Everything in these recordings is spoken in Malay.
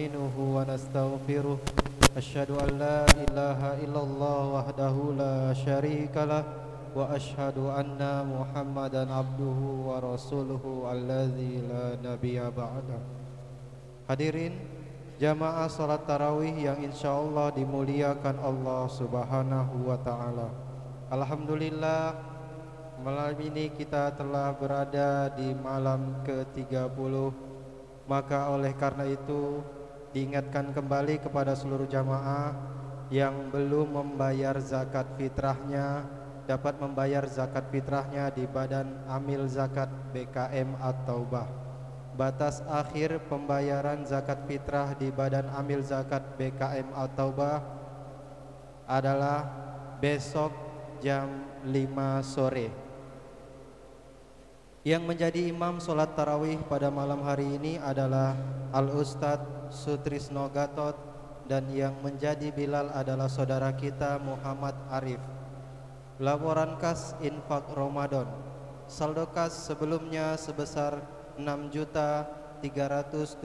nasta'inuhu ونستغفره. أشهد أن لا إله إلا illallah wahdahu la شريك Wa وأشهد anna muhammadan abduhu wa الذي لا la بعده. Hadirin jamaah salat tarawih yang insyaAllah dimuliakan Allah subhanahu wa ta'ala. Alhamdulillah Malam ini kita telah berada di malam ke-30 Maka oleh karena itu diingatkan kembali kepada seluruh jamaah yang belum membayar zakat fitrahnya dapat membayar zakat fitrahnya di Badan Amil Zakat BKM atau Bah batas akhir pembayaran zakat fitrah di Badan Amil Zakat BKM At-Taubah adalah besok jam 5 sore. Yang menjadi imam solat tarawih pada malam hari ini adalah Al-Ustadz Sutrisno Gatot dan yang menjadi bilal adalah saudara kita Muhammad Arif. Laporan kas infak Ramadan. Saldo kas sebelumnya sebesar Rp6.371.000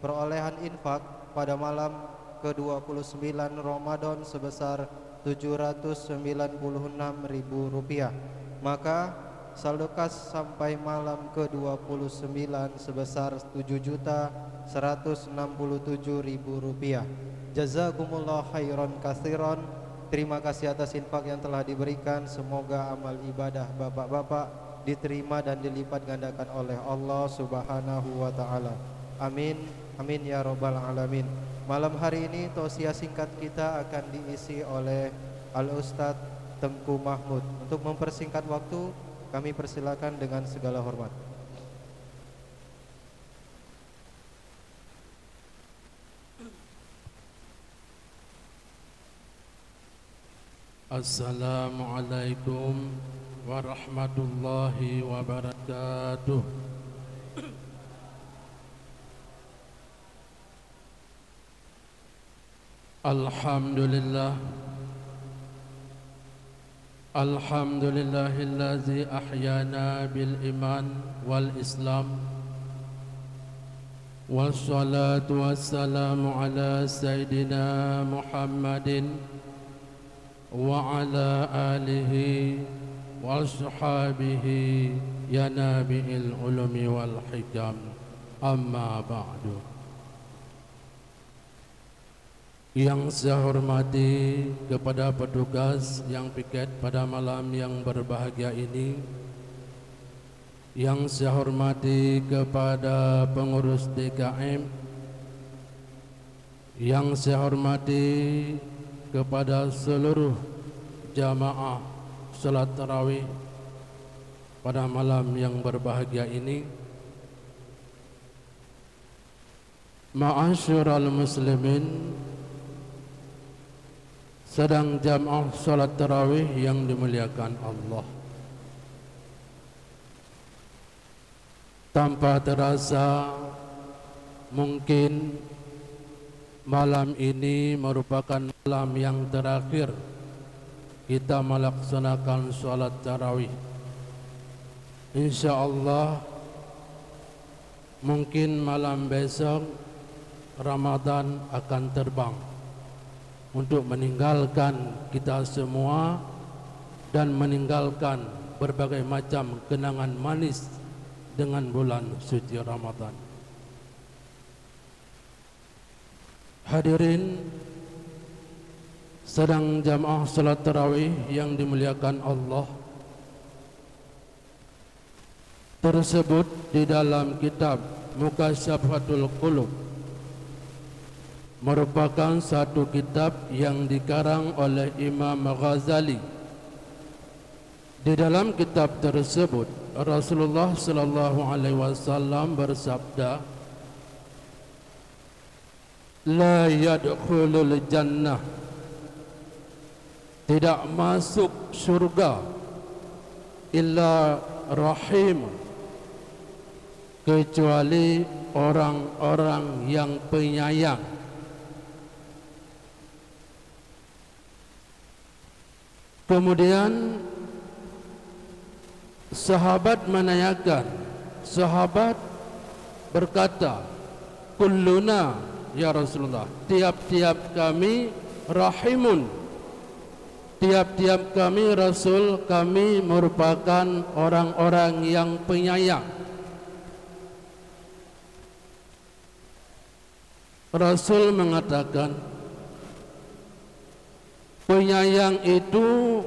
Perolehan infak pada malam ke-29 Ramadan sebesar Rp796.000 Maka saldo kas sampai malam ke-29 sebesar Rp7.167.000 Jazakumullah khairan kathiran Terima kasih atas infak yang telah diberikan Semoga amal ibadah bapak-bapak diterima dan dilipat gandakan oleh Allah Subhanahu wa taala. Amin. Amin ya rabbal alamin. Malam hari ini tausiah singkat kita akan diisi oleh Al Ustaz Tengku Mahmud. Untuk mempersingkat waktu, kami persilakan dengan segala hormat. Assalamualaikum warahmatullahi wabarakatuh. Alhamdulillah. الحمد لله الحمد لله الذي أحيانا بالإيمان والإسلام والصلاة والسلام على سيدنا محمد وعلى آله وأصحابه يا نابع العلم والحكم أما بعد yang saya hormati kepada petugas yang piket pada malam yang berbahagia ini Yang saya hormati kepada pengurus DKM Yang saya hormati kepada seluruh jamaah salat tarawih pada malam yang berbahagia ini. Ma'asyiral muslimin sedang jamaah salat tarawih yang dimuliakan Allah. Tanpa terasa mungkin malam ini merupakan malam yang terakhir kita melaksanakan solat tarawih. InsyaAllah Mungkin malam besok Ramadan akan terbang Untuk meninggalkan kita semua Dan meninggalkan berbagai macam kenangan manis Dengan bulan suci Ramadan. Hadirin sedang jamaah salat tarawih yang dimuliakan Allah tersebut di dalam kitab Mukasyafatul Qulub merupakan satu kitab yang dikarang oleh Imam Ghazali. Di dalam kitab tersebut Rasulullah sallallahu alaihi wasallam bersabda La yadkhulul jannah. Tidak masuk surga illa rahim kecuali orang-orang yang penyayang kemudian sahabat menanyakan sahabat berkata kulluna ya Rasulullah tiap-tiap kami rahimun. Tiap-tiap kami rasul kami merupakan orang-orang yang penyayang. Rasul mengatakan penyayang itu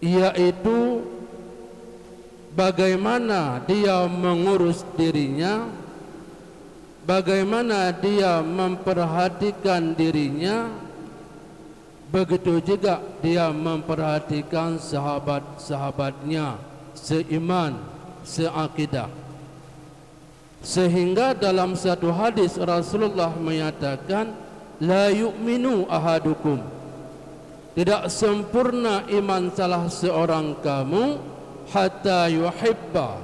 yaitu bagaimana dia mengurus dirinya bagaimana dia memperhatikan dirinya begitu juga dia memperhatikan sahabat-sahabatnya seiman seakidah. Sehingga dalam satu hadis Rasulullah menyatakan la yu'minu ahadukum. Tidak sempurna iman salah seorang kamu hatta yuhibba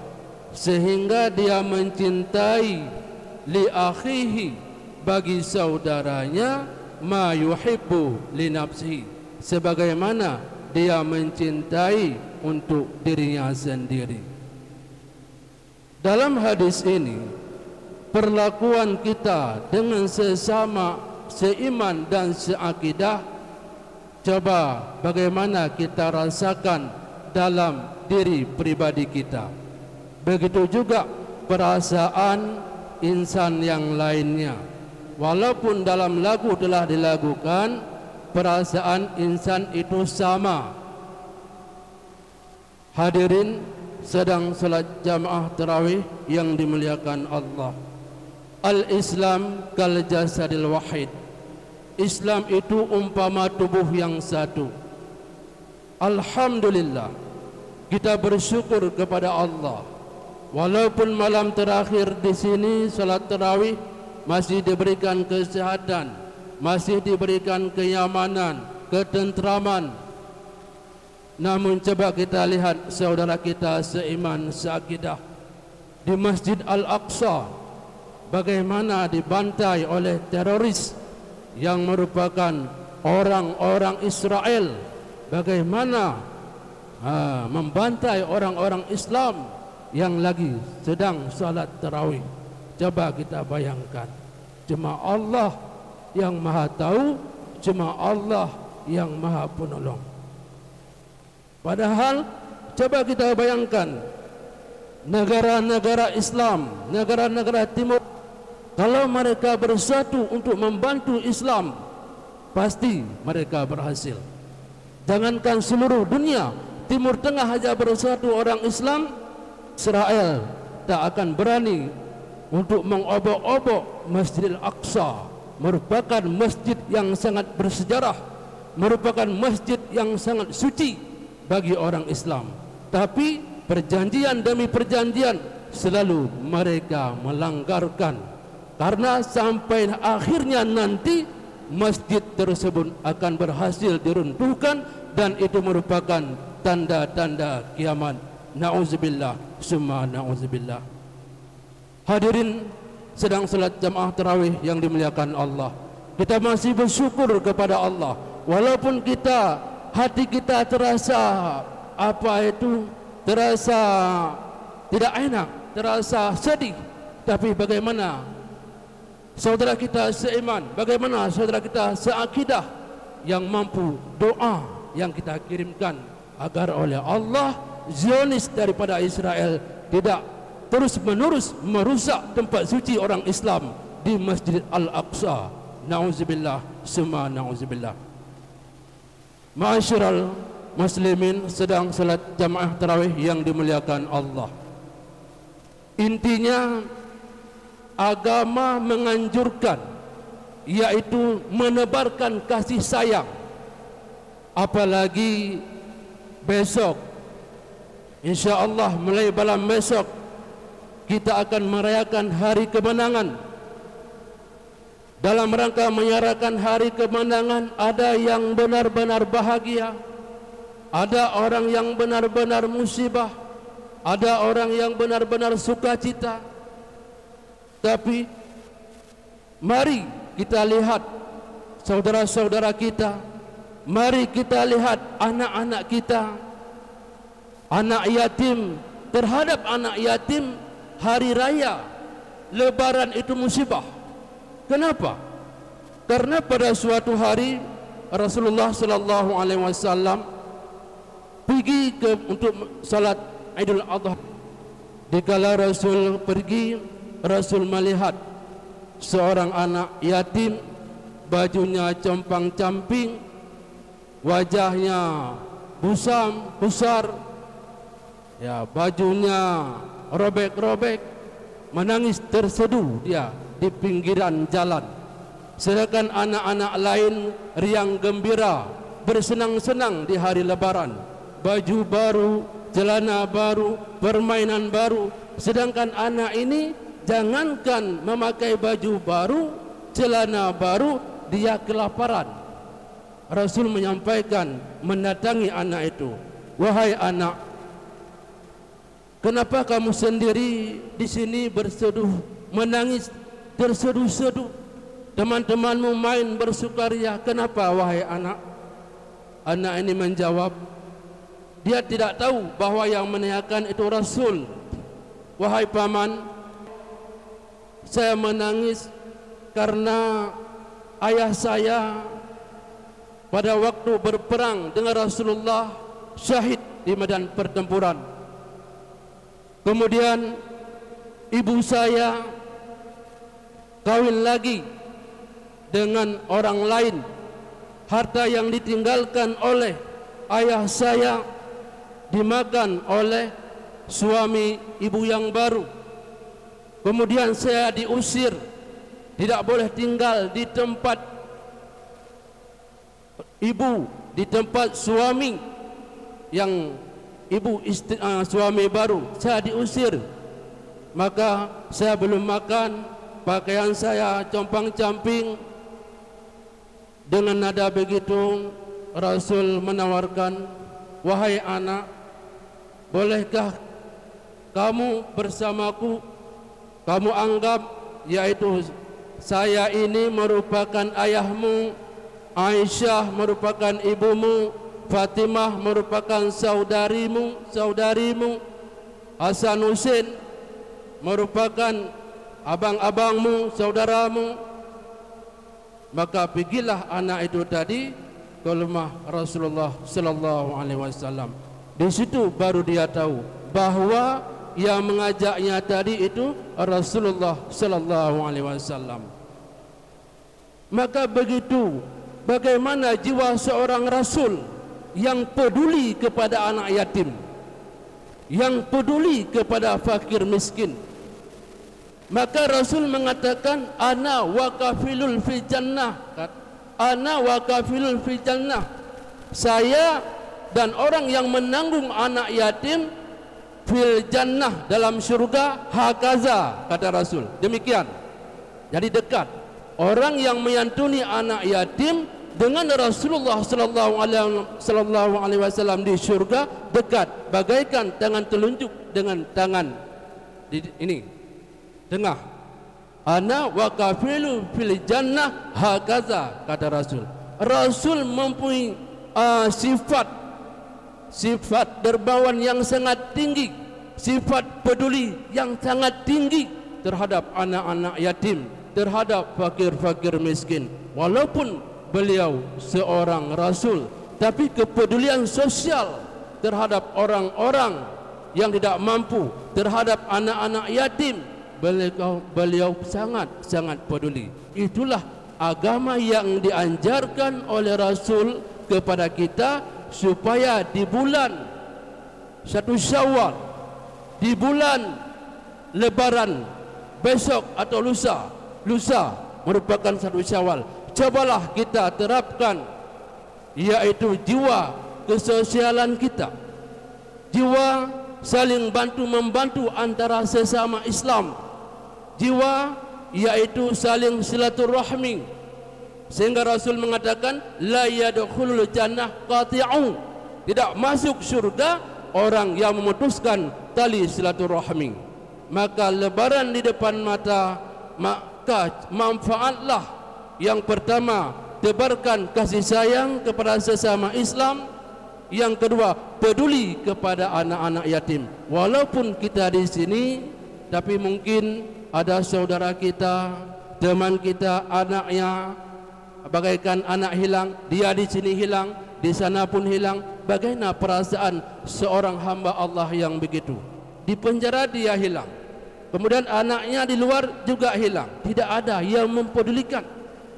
sehingga dia mencintai li akhihi bagi saudaranya ma yuhibbu li nafsihi. Sebagaimana dia mencintai untuk dirinya sendiri. Dalam hadis ini perlakuan kita dengan sesama seiman dan seakidah Coba bagaimana kita rasakan dalam diri pribadi kita. Begitu juga perasaan insan yang lainnya. Walaupun dalam lagu telah dilakukan, perasaan insan itu sama. Hadirin sedang salat jamaah tarawih yang dimuliakan Allah. Al-Islam kal jasadil wahid. Islam itu umpama tubuh yang satu. Alhamdulillah kita bersyukur kepada Allah. Walaupun malam terakhir di sini salat tarawih masih diberikan kesehatan, masih diberikan kenyamanan, ketentraman. Namun coba kita lihat saudara kita seiman seakidah di Masjid Al-Aqsa bagaimana dibantai oleh teroris yang merupakan orang-orang Israel. Bagaimana ha, membantai orang-orang Islam yang lagi sedang salat tarawih. Coba kita bayangkan. Cuma Allah yang maha tahu cuma Allah yang maha penolong. Padahal coba kita bayangkan negara-negara Islam negara-negara timur kalau mereka bersatu untuk membantu Islam Pasti mereka berhasil. Jangankan seluruh dunia Timur Tengah saja bersatu orang Islam Israel tak akan berani Untuk mengobok-obok Masjid Al-Aqsa Merupakan masjid yang sangat bersejarah Merupakan masjid yang sangat suci Bagi orang Islam. Tapi perjanjian demi perjanjian Selalu mereka melanggarkan karena sampai akhirnya nanti masjid tersebut akan berhasil diruntuhkan dan itu merupakan tanda-tanda kiamat. Nauzubillah, summa nauzubillah. Hadirin sedang salat jamaah tarawih yang dimuliakan Allah. Kita masih bersyukur kepada Allah walaupun kita hati kita terasa apa itu terasa tidak enak, terasa sedih. Tapi bagaimana saudara kita seiman bagaimana saudara kita seakidah yang mampu doa yang kita kirimkan agar oleh Allah Zionis daripada Israel tidak terus menerus merusak tempat suci orang Islam di Masjid Al-Aqsa. Na'udzubillah summa na'udzubillah Ma'asyiral muslimin sedang salat jamaah tarawih yang dimuliakan Allah. Intinya agama menganjurkan yaitu menebarkan kasih sayang. Apalagi besok insyaallah mulai malam besok kita akan merayakan hari kemenangan. Dalam rangka menyarakan hari kemenangan ada yang benar-benar bahagia ada orang yang benar-benar musibah ada orang yang benar-benar sukacita tapi mari kita lihat saudara-saudara kita, mari kita lihat anak-anak kita, anak yatim terhadap anak yatim hari raya lebaran itu musibah. Kenapa? Karena pada suatu hari Rasulullah sallallahu alaihi wasallam pergi ke untuk salat Idul Adha. Dikala Rasul pergi, Rasul melihat seorang anak yatim bajunya compang-camping, wajahnya busam, besar, ya bajunya robek-robek, menangis terseduh dia di pinggiran jalan. Sedangkan anak-anak lain riang gembira, bersenang-senang di hari lebaran. Baju baru, celana baru, permainan baru. Sedangkan anak ini jangankan memakai baju baru, celana baru, dia kelaparan. Rasul menyampaikan mendatangi anak itu, "Wahai anak, kenapa kamu sendiri di sini berseduh, menangis terseduh-seduh? Teman-temanmu main bersukaria, kenapa wahai anak?" Anak ini menjawab, dia tidak tahu bahawa yang menanyakan itu Rasul. Wahai paman, saya menangis karena ayah saya pada waktu berperang dengan Rasulullah syahid di medan pertempuran. Kemudian ibu saya kawin lagi dengan orang lain. Harta yang ditinggalkan oleh ayah saya dimakan oleh suami ibu yang baru. Kemudian saya diusir, tidak boleh tinggal di tempat ibu, di tempat suami yang ibu istri, uh, suami baru. Saya diusir, maka saya belum makan, pakaian saya compang-camping. Dengan nada begitu, Rasul menawarkan, wahai anak, Bolehkah kamu bersamaku Kamu anggap yaitu Saya ini merupakan ayahmu Aisyah merupakan ibumu Fatimah merupakan saudarimu Saudarimu Hasan Hussein merupakan abang-abangmu, saudaramu. Maka pergilah anak itu tadi ke rumah Rasulullah sallallahu alaihi wasallam. Di situ baru dia tahu bahawa yang mengajaknya tadi itu Rasulullah sallallahu alaihi wasallam. Maka begitu bagaimana jiwa seorang rasul yang peduli kepada anak yatim, yang peduli kepada fakir miskin. Maka Rasul mengatakan ana waqafilul fil jannah. Ana waqafilul fil jannah. Saya dan orang yang menanggung anak yatim fil jannah dalam syurga hakaza kata Rasul. Demikian. Jadi dekat. Orang yang menyantuni anak yatim dengan Rasulullah sallallahu alaihi wasallam di syurga dekat. Bagaikan tangan telunjuk dengan tangan di ini. Tengah. Ana wa kafilu fil jannah hakaza kata Rasul. Rasul mempunyai uh, sifat sifat dermawan yang sangat tinggi sifat peduli yang sangat tinggi terhadap anak-anak yatim terhadap fakir-fakir miskin. Walaupun beliau seorang rasul tapi kepedulian sosial terhadap orang-orang yang tidak mampu terhadap anak-anak yatim beliau beliau sangat sangat peduli. Itulah agama yang dianjarkan oleh rasul kepada kita supaya di bulan satu syawal di bulan lebaran besok atau lusa lusa merupakan satu syawal cobalah kita terapkan yaitu jiwa kesosialan kita. Jiwa saling bantu membantu antara sesama Islam. Jiwa yaitu saling silaturahmi Sehingga Rasul mengatakan la yadkhulul jannah qati'u. Tidak masuk syurga orang yang memutuskan tali silaturahmi. Maka lebaran di depan mata maka manfaatlah yang pertama tebarkan kasih sayang kepada sesama Islam. Yang kedua peduli kepada anak-anak yatim. Walaupun kita di sini tapi mungkin ada saudara kita, teman kita, anaknya bagaikan anak hilang, dia di sini hilang, di sana pun hilang. Bagaimana perasaan seorang hamba Allah yang begitu? Di penjara dia hilang. Kemudian anaknya di luar juga hilang. Tidak ada yang mempedulikan.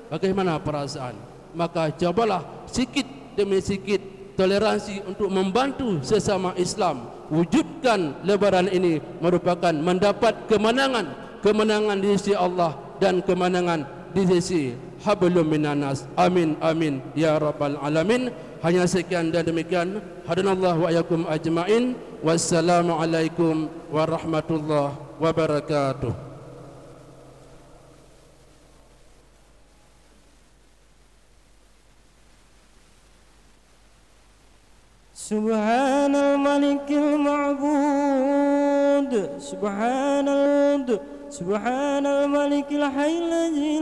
Bagaimana perasaan? Maka cobalah sikit demi sikit toleransi untuk membantu sesama Islam wujudkan lebaran ini merupakan mendapat kemenangan kemenangan di sisi Allah dan kemenangan di sisi hablum minanas amin amin ya rabbal alamin hanya sekian dan demikian hadanallahu wa ayakum ajmain wassalamu alaikum warahmatullahi wabarakatuh سبحان الملك المعبود سبحان الملك سبحان الملك الحي الذي